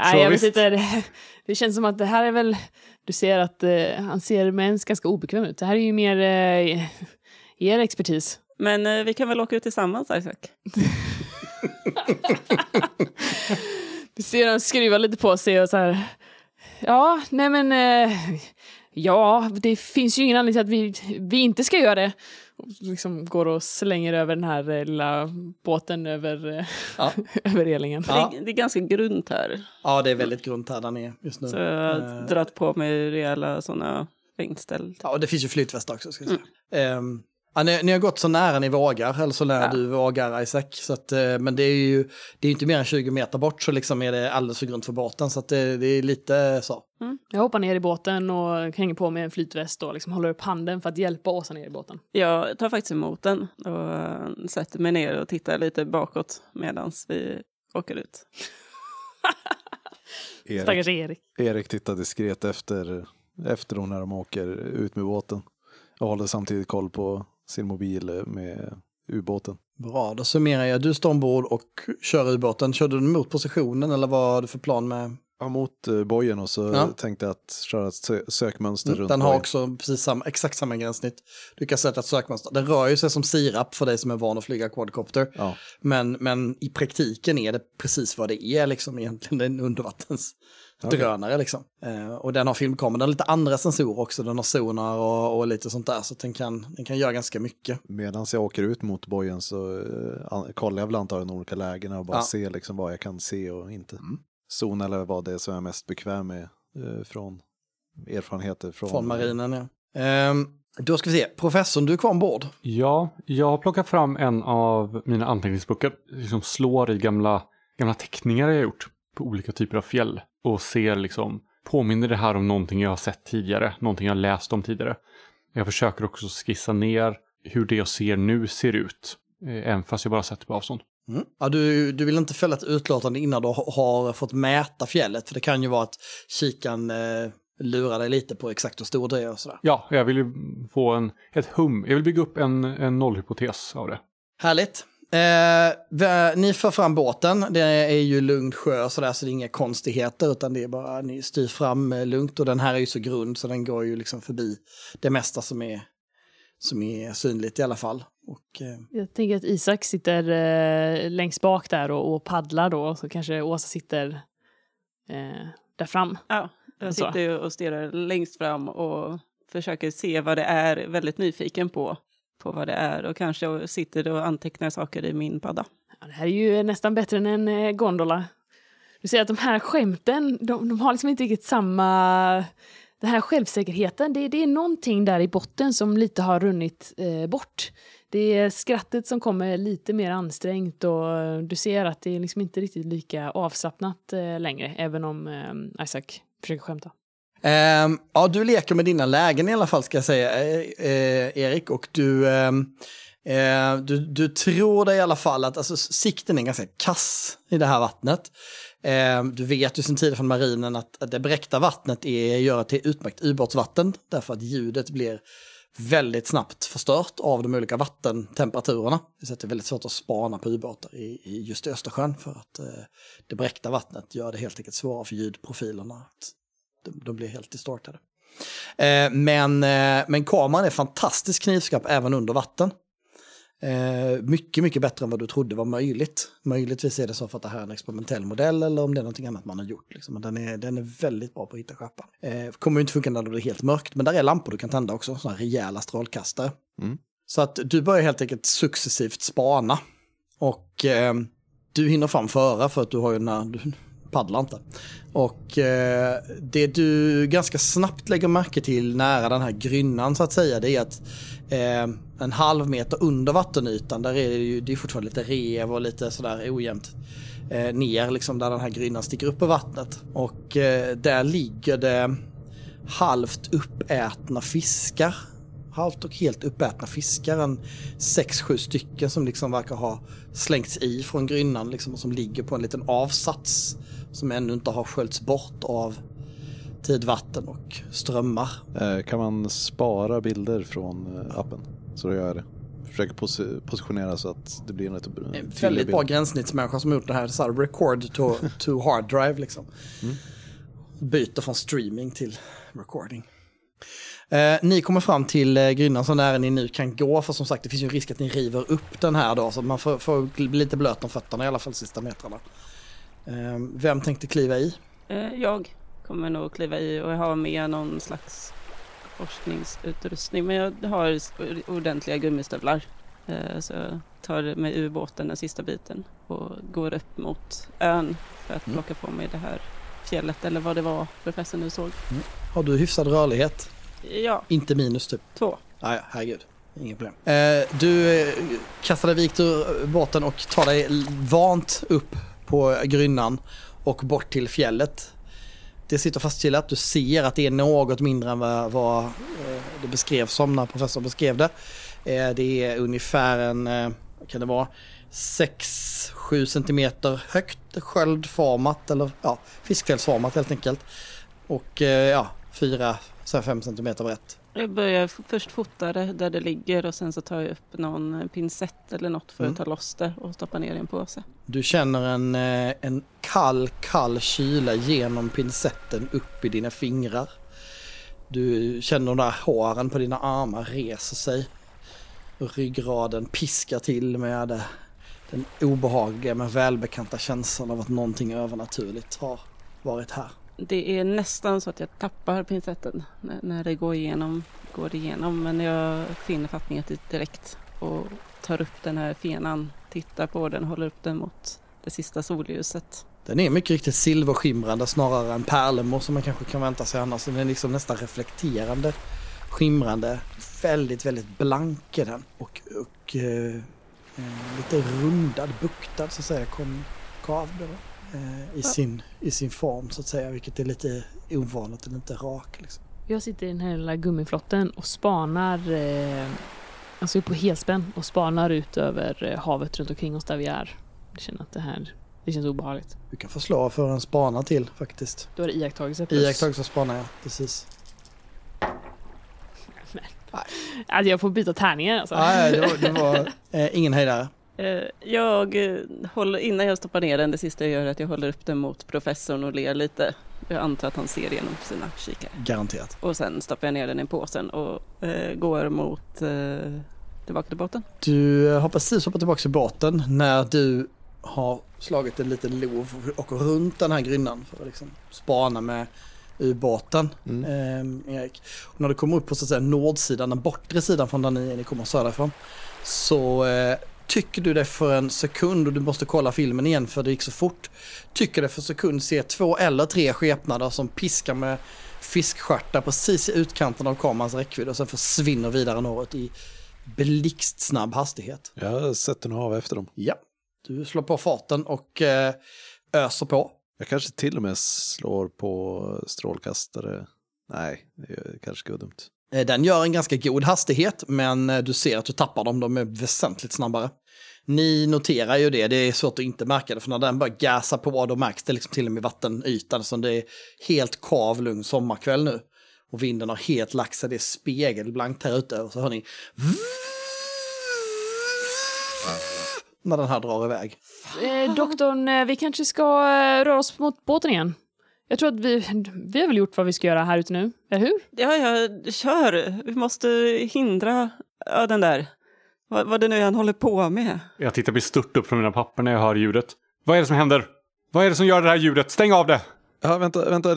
Nej, jag visst. vet inte. Det, det känns som att det här är väl... Du ser att eh, han ser mens ganska obekväm ut. Det här är ju mer eh, er expertis. Men eh, vi kan väl åka ut tillsammans, Isaac? <laughs> Du ser han skruvar lite på sig och så här ja, nej men... Eh, ja, det finns ju ingen anledning till att vi, vi inte ska göra det. Liksom går och slänger över den här eh, lilla båten över, eh, Ja. <laughs> över relingen. Ja. Det, det är ganska grunt här. Ja, det är väldigt grunt här där nere just nu. Så jag Eh, har dragit på mig rejäla sådana regnställ. Ja, och det finns ju flytvästar också ska jag säga. Ehm, ja, ni, ni har gått så nära ni vågar, eller så nära Ja. du vågar Isaac. Så att, eh, men det är ju det är inte mer än 20 meter bort så liksom är det alldeles för grunt för båten. Så att det, det är lite så. Jag hoppar ner i båten och hänger på med en flytväst och liksom håller upp handen för att hjälpa Åsa ner i båten. Jag tar faktiskt emot den och eh, sätter mig ner och tittar lite bakåt medan vi åker ut. <laughs> Erik, Stackars Erik. Erik tittar diskret efter, efter dem när de åker ut med båten. Och håller samtidigt koll på sin mobil med ubåten. Bra, då summerar jag. Du står ombord och kör ubåten. Körde du mot positionen eller vad har du för plan med? Ja, mot eh, bojen och så Ja. tänkte jag att köra ett sö- sökmönster runt Den har bojen. också precis samma, exakt samma gränssnitt. Du kan sätta ett sökmönster. Den rör ju sig som sirap för dig som är van att flyga quadcopter. Ja. Men, men i praktiken är det precis vad det är liksom egentligen. Det är en undervattens Okej. drönare liksom. Eh, och den har filmkamera, den har lite andra sensorer också. Den har sonar och, och lite sånt där. Så att den kan, den kan göra ganska mycket. Medan jag åker ut mot bojen så eh, kollar jag väl antagligen de olika lägena och bara Ja. ser liksom vad jag kan se och inte. Zon eller vad det är som jag är mest bekväm med eh, från erfarenheter från, Från marinen ja. Ehm, då ska vi se, professorn du är kvar ombord. Ja, jag har plockat fram en av mina anteckningsböcker. Liksom slår i gamla, gamla teckningar jag gjort på olika typer av fjäll. Och ser liksom, påminner det här om någonting jag har sett tidigare, någonting jag har läst om tidigare. Jag försöker också skissa ner hur det jag ser nu ser ut. eh, Även fast jag bara sett det på avstånd. Mm. Ja, du, du vill inte fälla ett utlåtande innan du ha- har fått mäta fjället. För det kan ju vara att kikan eh, lurar dig lite på exakt hur stor det är och sådär. Ja, jag vill ju få en, ett hum. Jag vill bygga upp en, en nollhypotes av det. Härligt. Eh, ni för fram båten, det är ju lugn sjö och sådär så det är inga konstigheter utan det är bara ni styr fram eh, lugnt och den här är ju så grund så den går ju liksom förbi det mesta som är, som är synligt i alla fall. Och, eh, Jag tänker att Isak sitter eh, längst bak där och, och paddlar då, så kanske Åsa sitter eh, där fram. Ja, jag Så. sitter och stirrar längst fram och försöker se vad det är, väldigt nyfiken på, på vad det är och kanske sitter och antecknar saker i min padda. Ja, det här är ju nästan bättre än en eh, gondola. Du ser att de här skämten, de, de har liksom inte riktigt samma... Den här självsäkerheten, det, det är någonting där i botten som lite har runnit eh, bort. Det är skrattet som kommer lite mer ansträngt och eh, du ser att det är liksom inte riktigt lika avslappnat eh, längre, även om eh, Isaac försöker skämta. Um, ja, du leker med dina lägen i alla fall ska jag säga, eh, eh Erik. Och du, ehm, eh, du, du tror dig i alla fall att alltså, sikten är ganska kass i det här vattnet. Eh, du vet ju sen tidigare från marinen att, att det bräckta vattnet är, gör till utmärkt ubåtsvatten. Därför att ljudet blir väldigt snabbt förstört av de olika vattentemperaturerna. Det är det är väldigt svårt att spana på ubåtar i, i just Östersjön för att eh, det bräckta vattnet gör det helt enkelt svårare för ljudprofilerna att de, de blir helt distortade. Eh, men, eh, men kameran är fantastiskt knivskarp även under vatten. Eh, mycket, mycket bättre än vad du trodde var möjligt. Möjligtvis är det så för att det här är en experimentell modell eller om det är någonting annat man har gjort. Liksom. Men den, är, den är väldigt bra på att hitta skärpan. Eh, kommer inte funka när det blir helt mörkt, men där är lampor du kan tända också, sådana rejäla strålkastare. Mm. Så att du börjar helt enkelt successivt spana. Och eh, du hinner fram före för att du har ju den här, du paddlar inte. Och eh, det du ganska snabbt lägger märke till nära den här grynnan så att säga, det är att eh, en halv meter under vattenytan, där är det ju det är fortfarande lite rev och lite sådär ojämnt eh, ner liksom där den här grynnan sticker upp i vattnet. Och eh, där ligger det halvt uppätna fiskar. Halvt och helt uppätna fiskar, en sex, sju stycken som liksom verkar ha slängts i från grynnan liksom, och som ligger på en liten avsats som ännu inte har sköljts bort av tidvatten och strömmar. Eh, kan man spara bilder från eh, appen? Så då gör jag det. Försöker posi- positionera så att det blir en lite En väldigt bra gränssnittsmänniska som har gjort det här, så här record to, <laughs> to hard drive liksom. Mm. Byter från streaming till recording. Eh, ni kommer fram till eh, grynnan så nära ni nu kan gå, för som sagt det finns ju en risk att ni river upp den här då, så man får, får bli lite blöt om fötterna i alla fall sista metrarna. Eh, vem tänkte kliva i? Eh, jag kommer nog kliva i och har med någon slags forskningsutrustning. Men jag har ordentliga gummistövlar. Eh, Så jag tar med ubåten den sista biten och går upp mot ön för att Mm. plocka på mig det här fjället eller vad det var professorn nu såg. Har du hyfsad rörlighet? Ja, Inte minus typ? två. Ah, ja, herregud. Inget problem. Eh, du eh, kastar dig vikt ur båten och tar dig vant upp på grynnan och bort till fjället. Det sitter fastkillat. Du ser att det är något mindre än vad, vad eh, det beskrevs som när professorn beskrev det. Eh, det är ungefär en, eh, vad kan det vara, 6-7 centimeter högt sköldformat eller ja, fiskfjällsformat helt enkelt. Och ja, 4-5 centimeter brett. Jag börjar först fota det där det ligger och sen så tar jag upp någon pincett eller något för Mm. att ta loss det och stoppa ner i en påse. Du känner en, eh, en kall, kall kyla genom pincetten upp i dina fingrar. Du känner de där håren på dina armar reser sig. Ryggraden piskar till med eh, den obehagliga men välbekanta känslan av att någonting övernaturligt har varit här. Det är nästan så att jag tappar pincetten när, när det går igenom, går igenom. Men jag finner fattningen direkt och tar upp den här fenan, tittar på den, håller upp den mot det sista solljuset. Den är mycket riktigt silverskimrande snarare än pärlemor som man kanske kan vänta sig annars. Den är liksom nästan reflekterande, skimrande, väldigt, väldigt blank är den. Och, och eh, eh, lite rundad, buktad så att säga, blir det. Eh, i, sin, I sin form så att säga, vilket är lite ovanligt, den är inte rak liksom. Jag sitter i den här lilla gummiflotten och spanar, eh, alltså är på helspänn och spanar ut över eh, havet runt omkring oss där vi är. Jag känner att det här, det känns obehagligt. Du kan få slå för en spana till faktiskt. Då är det iakttagelse plus... Iakttagelse och spana, ja. Precis. <laughs> Alltså jag får byta tärningar alltså. Nej, det var, det var <laughs> eh, ingen höjdare. Eh, Jag eh, håller, innan jag stoppar ner den, det sista jag gör är att jag håller upp den mot professorn och ler lite. Jag antar att han ser genom sina kikare. Garanterat. Och sen stoppar jag ner den i påsen och eh, går mot eh, tillbaka till båten. Du har precis hoppat tillbaka till båten när du har slagit en liten lov och runt den här grynnan för att liksom spana med ubåten, Mm. eh, Erik. Och när du kommer upp på så att säga nordsidan, den bortre sidan från där ni, ni kommer söderifrån, så eh, tycker du det för en sekund, och du måste kolla filmen igen för det gick så fort, tycker det för en sekund se två eller tre skepnader som piskar med fiskstjärtar precis i utkanten av kamerans räckvidd och sen försvinner vidare norrut i blixtsnabb hastighet. Jag sätter nog av efter dem. Ja, du slår på farten och eh, öser på. Jag kanske till och med slår på strålkastare. Nej, det kanske dumt. Eh, den gör en ganska god hastighet, men eh, du ser att du tappar dem, de är väsentligt snabbare. Ni noterar ju det, det är svårt att inte märka det, för när den börjar gasa på då märks det liksom till och med vattenytan, som det är helt kav lugn sommarkväll nu. Och vinden har helt lagt sig, det är spegelblankt här ute och så hör ni när den här drar iväg. Eh, doktorn, eh, vi kanske ska röra oss mot båten igen. Jag tror att vi, vi har väl gjort vad vi ska göra här ute nu, eller hur? Ja, ja, kör! Vi måste hindra ja, den där. Vad, vad det nu är han håller på med. Jag tittar bestört upp från mina papper när jag hör ljudet. Vad är det som händer? Vad är det som gör det här ljudet? Stäng av det! Ja, vänta, vänta.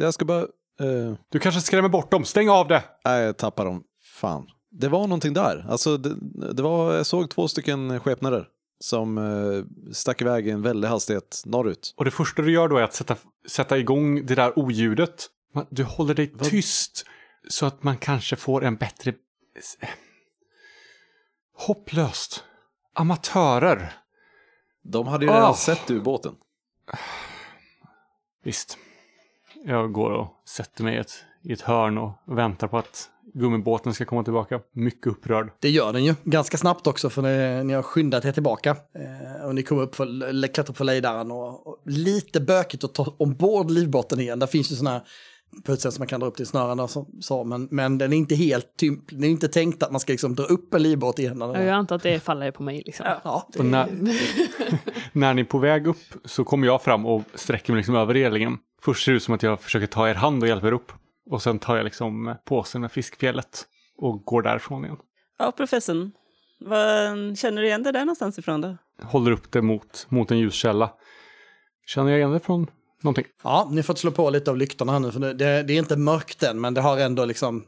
Jag ska bara... eh, Du kanske skrämmer bort dem. Stäng av det! Nej, jag tappar dem. Fan. Det var någonting där. Alltså, det, det var, jag såg två stycken skepnader som eh, stack iväg i en väldig hastighet norrut. Och det första du gör då är att sätta, sätta igång det där oljudet. Du håller dig tyst så att man kanske får en bättre... Hopplöst. Amatörer. De hade ju redan Åh. sett ubåten. Visst. Jag går och sätter mig i ett, i ett hörn och väntar på att gummibåten ska komma tillbaka. Mycket upprörd. Det gör den ju, ganska snabbt också för ni, ni har skyndat er tillbaka. Eh, och ni kommer upp för, eller klättrar upp för lejdaren och, och lite bökigt att ta ombord livbåten igen. Där finns ju sådana här på sätt som man kan dra upp till snören men, men den är inte helt typ, den är inte tänkt att man ska liksom dra upp en livbåt igen. när den- Jag antar att det faller på mig liksom. Ja, det, Och när, <laughs> när ni är på väg upp så kommer jag fram och sträcker mig liksom över relingen. Först ser det ut som att jag försöker ta er hand och hjälpa er upp. Och sen tar jag liksom påsen med fiskfjället och går därifrån igen. Ja, professorn. Vad, känner du igen det där någonstans ifrån då? Håller upp det mot, mot en ljuskälla. Känner jag igen det från, någonting. Ja, ni får slå på lite av lyktorna här nu, för det, det, det är inte mörkt än, men det har ändå liksom...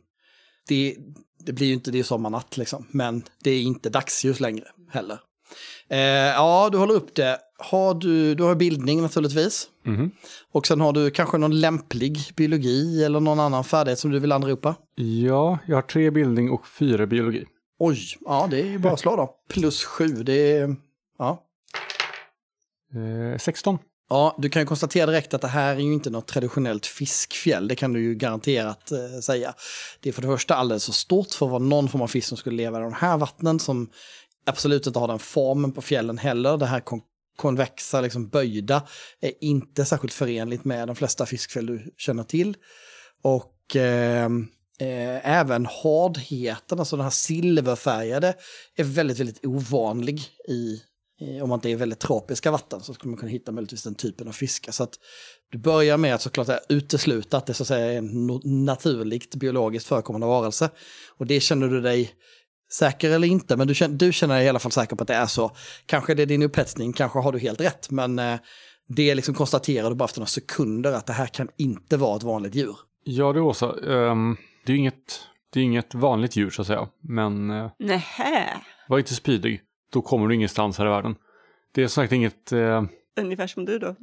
Det, det blir ju inte, det är sommarnatt liksom, men det är inte dagsljus längre heller. Eh, ja, du håller upp det. Har du, du har bildning naturligtvis. Mhm. Och sen har du kanske någon lämplig biologi eller någon annan färdighet som du vill anropa. Ja, jag har tre bildning och fyra biologi. Oj, ja det är ju bara att slå då. Plus sju, det är... Ja. Eh, 16. Ja, du kan ju konstatera direkt att det här är ju inte något traditionellt fiskfjäll, det kan du ju garanterat eh, säga. Det är för det första alldeles för stort för att vara någon form av fisk som skulle leva i de här vattnen som absolut inte har den formen på fjällen heller. Det här konvexa, liksom böjda, är inte särskilt förenligt med de flesta fiskfjäll du känner till. Och eh, eh, även hardheten, alltså den här silverfärgade, är väldigt, väldigt ovanlig i, om man inte är väldigt tropiska vatten så skulle man kunna hitta möjligtvis den typen av fiske. Så att du börjar med att såklart utesluta att det så att säga är en naturligt biologiskt förekommande varelse. Och det känner du dig säker eller inte, men du känner, du känner dig i alla fall säker på att det är så. Kanske det är din upphetsning, kanske har du helt rätt, men eh, det liksom konstaterar du bara efter några sekunder att det här kan inte vara ett vanligt djur. Ja du Åsa, ehm, det är inget, det är inget vanligt djur så att säga. Men eh, Nähä. var inte spydig. Då kommer du ingenstans här i världen. Det är som sagt inget... Eh, Ungefär som du då.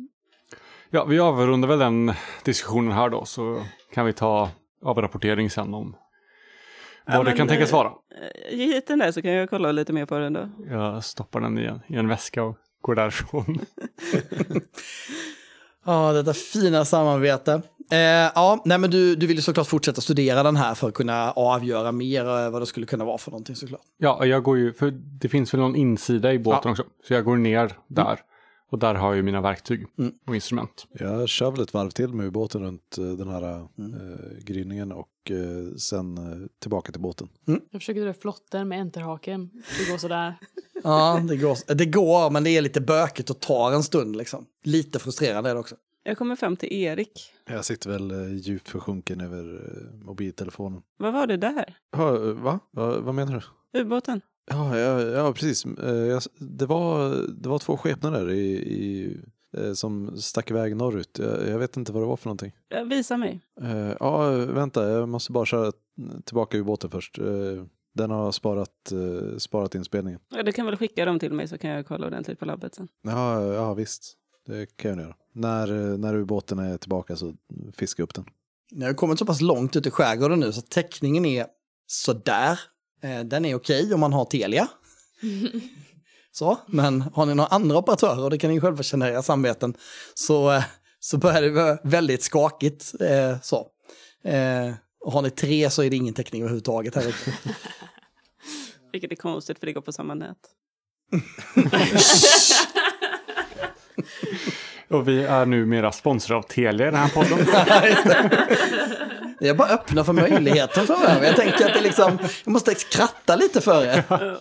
ja, vi avrundar väl den diskussionen här då så kan vi ta avrapportering sen om vad Ja, det kan tänkas eh, vara. Eh, Ge hit den där så kan jag kolla lite mer på den då. Jag stoppar den i en, i en väska och går därifrån. <laughs> Ja, detta fina samarbete. Eh, ja, nej men du, du vill ju såklart fortsätta studera den här för att kunna avgöra mer eh, vad det skulle kunna vara för någonting såklart. Ja, jag går ju, för det finns väl någon insida i båten också. Så jag går ner där. Och där har jag ju mina verktyg Mm. och instrument. Jag kör väl ett varv till med ubåten runt eh, den här eh, gryningen och eh, sen eh, tillbaka till båten. Jag försöker dra flotten med enterhaken. Det går sådär. <laughs> Ja, det går, det går, men det är lite bökigt och tar en stund liksom. Lite frustrerande är det också. Jag kommer fram till Erik. Jag sitter väl eh, djupt försjunken över eh, mobiltelefonen. Vad var det där? Eh, va? va? Vad menar du? Ubåten? Ja, ja, ja precis. Eh, jag, det, var, det var två skepnader i, i, eh, som stack iväg norrut. Jag, jag vet inte vad det var för någonting. Visa mig. Eh, ja, vänta, jag måste bara köra tillbaka ubåten först. Den har sparat, eh, sparat inspelningen. Ja, du kan väl skicka dem till mig så kan jag kolla ordentligt på labbet sen. Ja, ja visst. Det kan jag göra. När, när ubåten är tillbaka så fiska upp den. Ni har kommit så pass långt ut i skärgården nu så täckningen är sådär. Eh, den är okej om man har Telia. så, men har ni några andra operatörer, och det kan ni själva känna i era samveten, så, eh, så börjar det vara väldigt skakigt. Eh, så. Eh, och har ni tre så är det ingen täckning överhuvudtaget här uppe. <laughs> Vilket är konstigt för det går på samma nät. <laughs> Och vi är numera sponsrade av Telia i den här podden. <laughs> Jag bara öppna för möjligheten framöver. Jag tänker att det liksom, jag måste kratta lite för er. <laughs>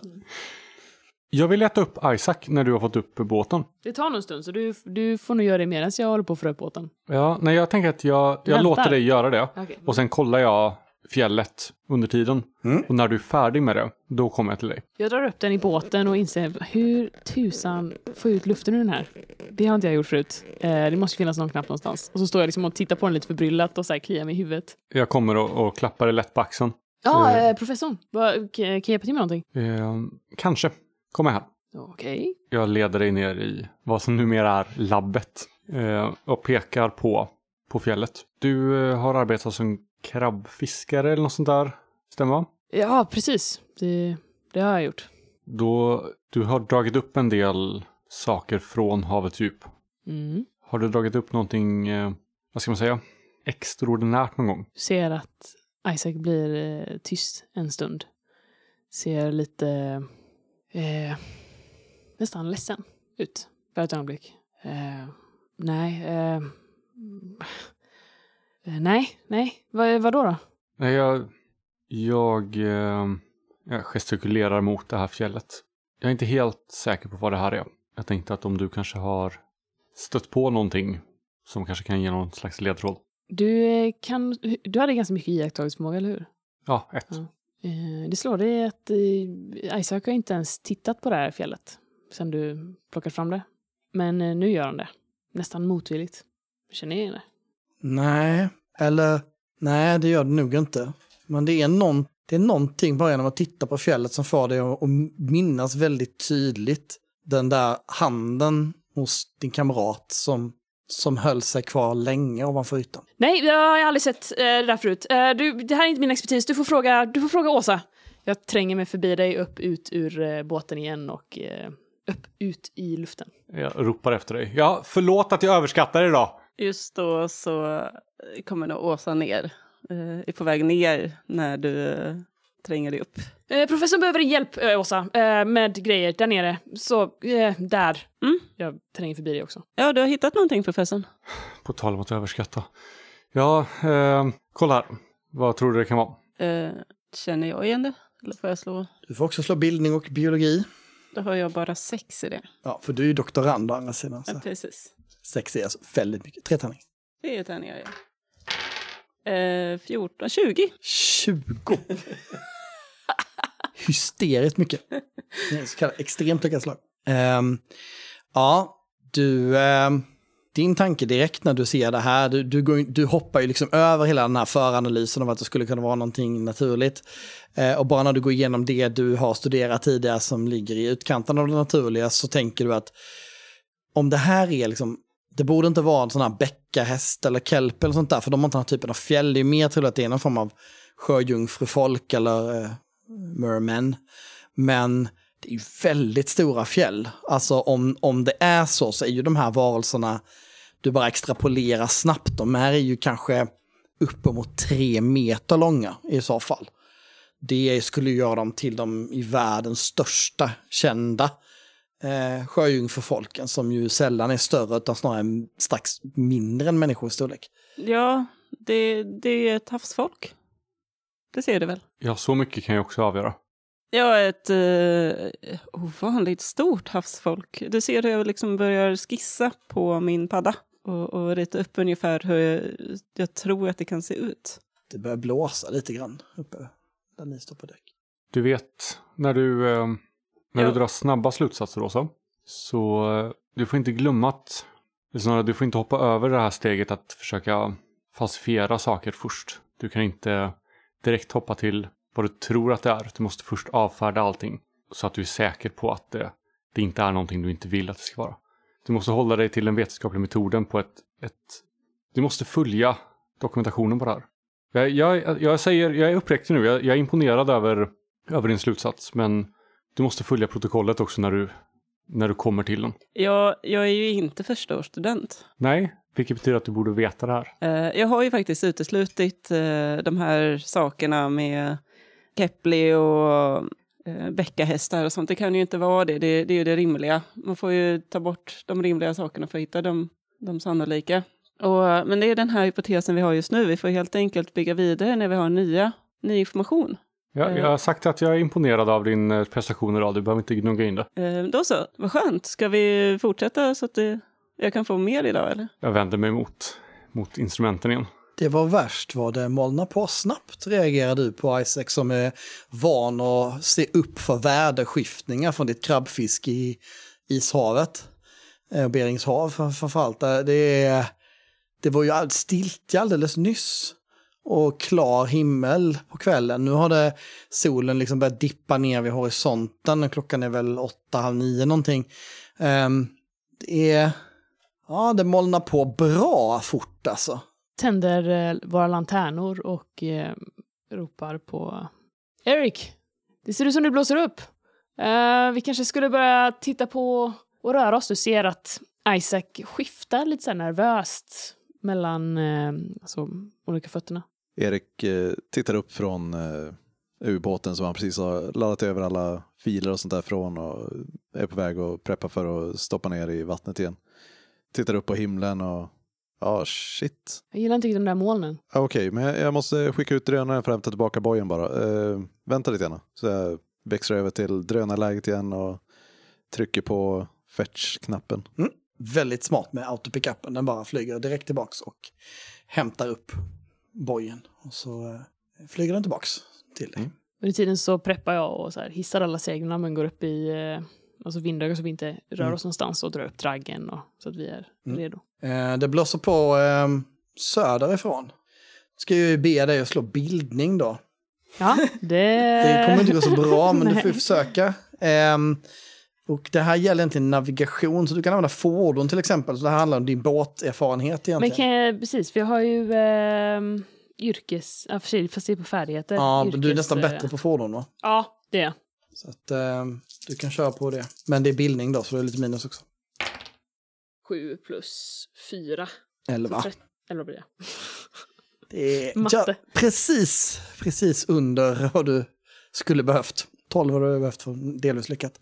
Jag vill leta upp Isaac när du har fått upp båten. Det tar nog en stund, så du, du får nog göra det medan jag håller på att få upp båten. Ja, nej, jag tänker att jag, jag låter dig göra det. Okej. Och sen kollar jag fjället under tiden. Mm. Och när du är färdig med det, då kommer jag till dig. Jag drar upp den i båten och inser hur tusan får jag ut luften ur den här? Det har inte jag gjort förut. Eh, det måste finnas någon knapp någonstans. Och så står jag liksom och tittar på den lite förbryllat och så här kliar mig i huvudet. Jag kommer och, och klappar dig lätt på axeln. Ja, Eh. eh, professorn. Va, kan jag hjälpa till med någonting? Eh, kanske. Kom med här. Okej. Jag leder dig ner i vad som numera är labbet. Eh, och pekar på, på fjället. Du eh, har arbetat som krabbfiskare eller något sånt där. Stämmer va? Ja, precis. Det, det har jag gjort. Då, du har dragit upp en del saker från havets djup. Mm. Har du dragit upp någonting, eh, vad ska man säga, extraordinärt någon gång? Ser att Isaac blir eh, tyst en stund. Ser lite eh, nästan ledsen ut för ett ögonblick. Eh, nej, eh, nej, nej, vad, vad då då? Nej, jag, jag, eh, jag gestikulerar mot det här fjället. Jag är inte helt säker på vad det här är. Jag tänkte att om du kanske har stött på någonting som kanske kan ge någon slags ledtråd. Du eh, kan, du hade ganska mycket iakttagelseförmåga, eller hur? Ja, ett. Ja. Eh, det slår dig att eh, Isaac har inte ens tittat på det här fjället sen du plockat fram det. Men eh, nu gör han det. Nästan motvilligt. Känner ni igen det? Nej, eller nej, det gör det nog inte. Men det är, någon, det är någonting bara genom att titta på fjället som får dig att minnas väldigt tydligt den där handen hos din kamrat som, som höll sig kvar länge ovanför ytan. Nej, jag har aldrig sett eh, det där förut. Eh, du, det här är inte min expertis. Du får fråga, du får fråga Åsa. Jag tränger mig förbi dig, upp, ut ur eh, båten igen och upp, ut i luften. Jag ropar efter dig. Ja, förlåt att jag överskattar idag. Just då så kommer nog Åsa ner. Eh, är på väg ner när du eh, tränger dig upp. Eh, professorn behöver hjälp, eh, Åsa, eh, med grejer där nere. Så, eh, där. Mm. Jag tränger förbi dig också. Ja, du har hittat någonting professorn? På tal om att överskatta. Ja, eh, kolla här. Vad tror du det kan vara? Eh, känner jag igen det? Eller får jag slå? Du får också slå bildning och biologi. Då har jag bara sex i det. Ja, för du är ju doktorand å andra sidan. Ja, Så. precis. Sex är alltså väldigt mycket. Tre tärningar. Är tärningar, ja. Eh, 14, 20. 20. Hysteriskt mycket. Det är så kallat extremt lyckat slag. Ehm, ja, du... ehm, din tanke direkt när du ser det här, du, du, går, du hoppar ju liksom över hela den här föranalysen av att det skulle kunna vara någonting naturligt. Eh, och bara när du går igenom det du har studerat tidigare som ligger i utkanten av det naturliga så tänker du att om det här är liksom, det borde inte vara en sån här bäckahäst eller kelp eller sånt där, för de har inte den här typen av fjäll. Det är mer troligt att det är någon form av sjöjungfrufolk eller eh, mermen. Men det är ju väldigt stora fjäll. Alltså om, om det är så så är ju de här varelserna, du bara extrapolerar snabbt, de här är ju kanske uppemot tre meter långa i så fall. Det skulle göra dem till de i världens största kända eh, sjöjungfrufolken som ju sällan är större utan snarare strax mindre än människor i storlek. Ja, det, det är ett havsfolk. Det ser du väl? Ja, så mycket kan jag också avgöra. Ja, ett eh, ovanligt stort havsfolk. Du ser hur jag liksom börjar skissa på min padda och, och rita upp ungefär hur jag, jag tror att det kan se ut. Det börjar blåsa lite grann uppe där ni står på däck. Du vet, när du, eh, när Ja. du drar snabba slutsatser också, så eh, du får inte glömma att, eller snarare, du får inte hoppa över det här steget att försöka falsifiera saker först. Du kan inte direkt hoppa till vad du tror att det är. Du måste först avfärda allting så att du är säker på att det, det inte är någonting du inte vill att det ska vara. Du måste hålla dig till den vetenskapliga metoden på ett, ett du måste följa dokumentationen på det här. Jag, jag, jag säger, jag är uppriktig nu, jag, jag är imponerad över, över din slutsats, men du måste följa protokollet också när du, när du kommer till den. Jag, jag är ju inte förstaårsstudent. Nej, vilket betyder att du borde veta det här. Eh, jag har ju faktiskt uteslutit eh, de här sakerna med Kepler och eh, bäckahästar och sånt. Det kan ju inte vara det. det. Det är ju det rimliga. Man får ju ta bort de rimliga sakerna för att hitta de, de sannolika. Och, men det är den här hypotesen vi har just nu. Vi får helt enkelt bygga vidare när vi har nya, ny information. Jag, jag har sagt att jag är imponerad av din eh, prestation idag, du behöver inte gnugga in det. Eh, då så, vad skönt. Ska vi fortsätta så att det, jag kan få mer idag eller? Jag vänder mig mot, mot instrumenten igen. Det var värst vad det molnar på snabbt, reagerar du på Isaac som är van att se upp för väderskiftningar från ditt krabbfiske i ishavet. Eh, Berings hav för- framförallt. Det, är, det var ju all- stiltje alldeles nyss. Och klar himmel på kvällen. Nu har det solen liksom börjat dippa ner vid horisonten. och Klockan är väl åtta, halv nio någonting. Um, det är... Ja, det molnar på bra fort alltså. Tänder eh, våra lanternor och eh, ropar på Eric. Det ser ut som du blåser upp. Uh, vi kanske skulle börja titta på och röra oss. Du ser att Isaac skiftar lite så nervöst mellan eh, alltså, olika fötterna. Erik eh, tittar upp från eh, ubåten som han precis har laddat över alla filer och sånt där från och är på väg att preppa för att stoppa ner i vattnet igen. Tittar upp på himlen och ja, shit. Jag gillar inte de där molnen. Okej, men jag, måste skicka ut drönaren för att hämta tillbaka bojen bara. Eh, vänta lite grann. Så jag växlar över till drönarläget igen och trycker på fetch-knappen. Väldigt smart med autopickupen. Den bara flyger direkt tillbaks och hämtar upp bojen. Och så eh, flyger den tillbaks till dig. Mm. Under tiden så preppar jag och så här, hissar alla seglarna men går upp i, eh, alltså vindöga så vi inte rör oss någonstans och drar upp draggen och, så att vi är redo. Eh, det blåser på eh, söderifrån. Ska ju be dig att slå bildning då. Ja, <laughs> det... Det kommer inte gå så bra, men du får ju försöka. Ehm, och det här gäller inte navigation, så du kan använda fordon till exempel. Så det här handlar om din båterfarenhet egentligen. Men kan jag, precis, jag har ju eh, yrkes... Ja, fast det är på färdigheter. Ja, men du är Yrkes, nästan eh, bättre på fordon va? Ja, det är. Så att ehm, du kan köra på det. Men det är bildning då, så det är lite minus också. Sju plus fyra. Elva. Trett- Eller vad blir det? Det är Matte. ja, precis, precis under vad du skulle behövt. 12 har du behövt för delvis lyckat.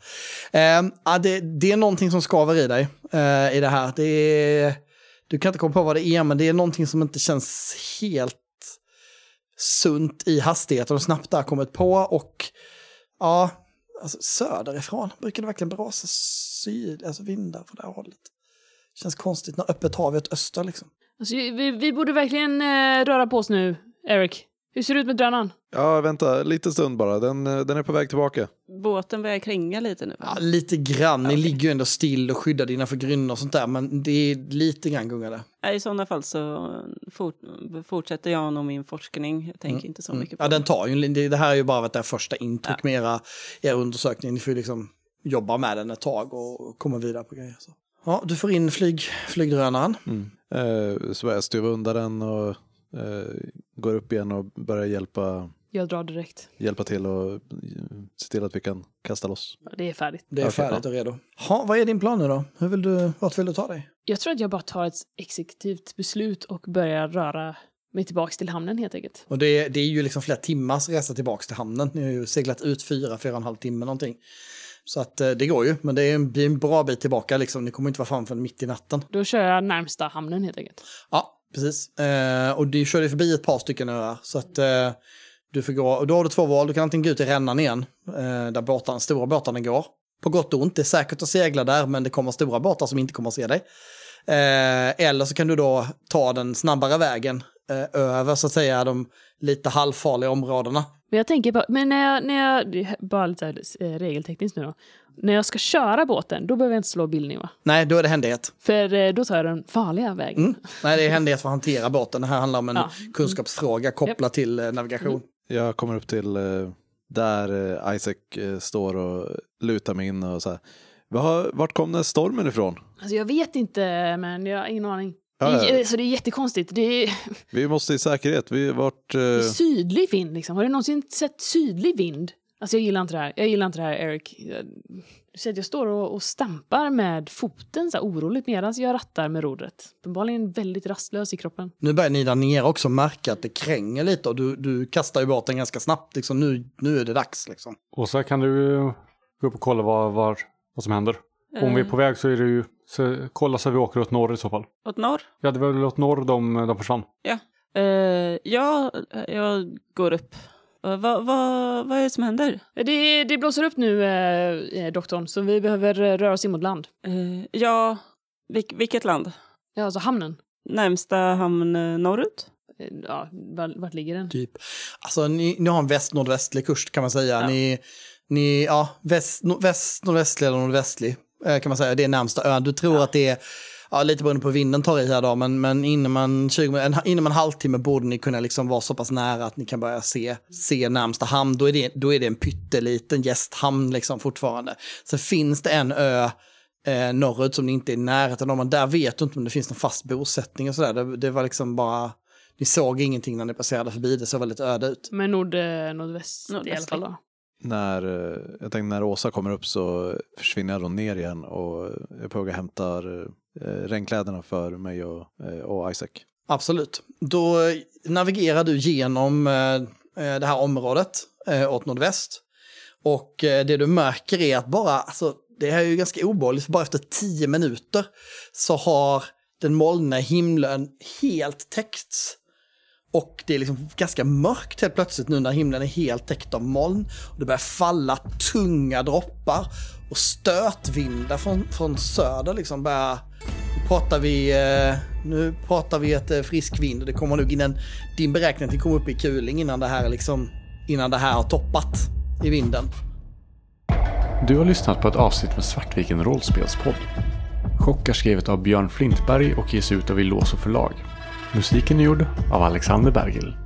Eh, ja, det, det är någonting som skaver i dig eh, i det här. Det är, du kan inte komma på vad det är, men det är någonting som inte känns helt sunt i hastigheten och snabbt där kommit på. Och ja, alltså, söderifrån brukar det verkligen brasa syd, alltså vindar från det här hållet. Känns konstigt när öppet hav är åt öster liksom. Alltså, vi, vi borde verkligen eh, röra på oss nu, Eric. Hur ser det ut med drönaren? Ja, vänta, lite stund bara. Den, eh, den är på väg tillbaka. Båten börjar kränga lite nu. Ja, lite grann. Ni ligger ju ändå still och skyddar innanför grynnor och sånt där, men det är lite grann gungade. I sådana fall så fort, fortsätter jag nog min forskning. Jag tänker inte så mycket på Mm. Ja, den tar ju, det det här är ju bara ett första intryck med era, era undersökning. Ni får ju liksom jobba med den ett tag och komma vidare på grejer. Så. Ja, du får in flyg, flygdrönaren. Eh, så börjar jag stuva undan den och eh, går upp igen och börjar hjälpa, Jag drar direkt. hjälpa till och eh, se till att vi kan kasta loss. Ja, Det är färdigt. Det är färdigt och redo. Ha, vad är din plan nu då? Hur vill du, vart vill du ta dig? Jag tror att jag bara tar ett exekutivt beslut och börjar röra mig tillbaks till hamnen helt enkelt. Och det, det är ju liksom flera timmars resa tillbaka till hamnen. Ni har ju seglat ut fyra, fyra och en halv timme någonting. Så att eh, det går ju, men det är en, är en bra bit tillbaka liksom. Ni kommer inte vara framme förrän mitt i natten. Då kör jag närmsta hamnen helt enkelt. Ja, precis. Eh, och du körde förbi ett par stycken öar. Så att eh, du får gå, och då har du två val. Du kan antingen gå ut i rännan igen, eh, där båtarna, stora båtarna går. På gott och ont, det är säkert att segla där, men det kommer stora båtar som inte kommer att se dig. Eh, eller så kan du då ta den snabbare vägen eh, över, så att säga, de lite halvfarliga områdena. Men jag tänker bara, men när jag, när jag bara lite här, eh, regeltekniskt nu då. När jag ska köra båten, då behöver jag inte slå bildning va? Nej, då är det händighet. För eh, då tar jag den farliga vägen. Mm. Nej, det är händighet för att hantera båten. Det här handlar om en Ja. kunskapsfråga kopplat till eh, navigation. Jag kommer upp till där Isaac står och lutar mig in och så här. "Vad- Vart kom den stormen ifrån? Alltså jag vet inte, men jag har ingen aning. Ja, ja. så det är jättekonstigt. Det är, <laughs> Vi måste i säkerhet. Vi vart... det är Eh, sydlig vind liksom. Har du någonsin sett sydlig vind? Alltså jag gillar inte det här. Jag gillar inte det här, Eric. Jag- Du ser att jag står och, och stampar med foten så här oroligt medan jag rattar med rodret. Uppenbarligen väldigt rastlös i kroppen. Nu börjar ni där nere också märka att det kränger lite och du, du kastar ju båten ganska snabbt. Liksom, nu, nu är det dags liksom. Åsa, kan du eh, gå upp och kolla vad, vad, vad som händer? Om vi är på väg så är det ju, så kolla så vi åker åt norr i så fall. Åt norr? Ja, det var väl åt norr de, de försvann. Eh, ja, jag går upp. Uh, vad, vad, vad är det som händer? Det, det blåser upp nu, eh, eh, doktorn, så vi behöver eh, röra oss in mot land. Eh, ja, vilk, vilket land? Ja, alltså hamnen. Närmsta hamn eh, norrut? Eh, Ja, var, vart ligger den? Typ. Alltså ni, ni har en väst-nordvästlig kurs kan man säga. Ja. Ni, ni, ja, väst, nord, väst, nordvästlig eller nordvästlig eh, kan man säga. Det är närmsta ön. Du tror att det är, ja, lite beroende på hur vinden tar i här då, men, men inom, en 20, en, inom en halvtimme borde ni kunna liksom vara så pass nära att ni kan börja se, se närmsta hamn. Då är, det, då är det en pytteliten gästhamn liksom fortfarande. Så finns det en ö eh, norrut som ni inte är i närheten av, men där vet du inte om det finns någon fast bosättning och sådär. Det, det var liksom bara, ni såg ingenting när ni passerade förbi, det såg väldigt öde ut. Men nord, eh, nordväst i alla fall då när, eh, jag tänkte när Åsa kommer upp så försvinner jag då ner igen och jag är på väg och hämtar eh, regnkläderna för mig och, eh, och Isaac. Absolut. Då navigerar du genom eh, eh det här området eh, åt nordväst. Och eh, det du märker är att bara, alltså, det här är ju ganska obehagligt, för bara efter tio minuter så har den molniga himlen helt täckts. Och det är liksom ganska mörkt helt plötsligt nu när himlen är helt täckt av moln. Och det börjar falla tunga droppar och stötvindar från, från söder liksom börjar nu pratar vi, eh, nu pratar vi ett eh, frisk vind och det kommer nog innan din beräkning kommer upp i kuling innan det här liksom, innan det här har toppat i vinden. Du har lyssnat på ett avsnitt med Svartviken rollspelspodd. Chock är skrivet av Björn Flintberg och ges ut av Illoso förlag. Musiken är gjord av Alexander Bergil.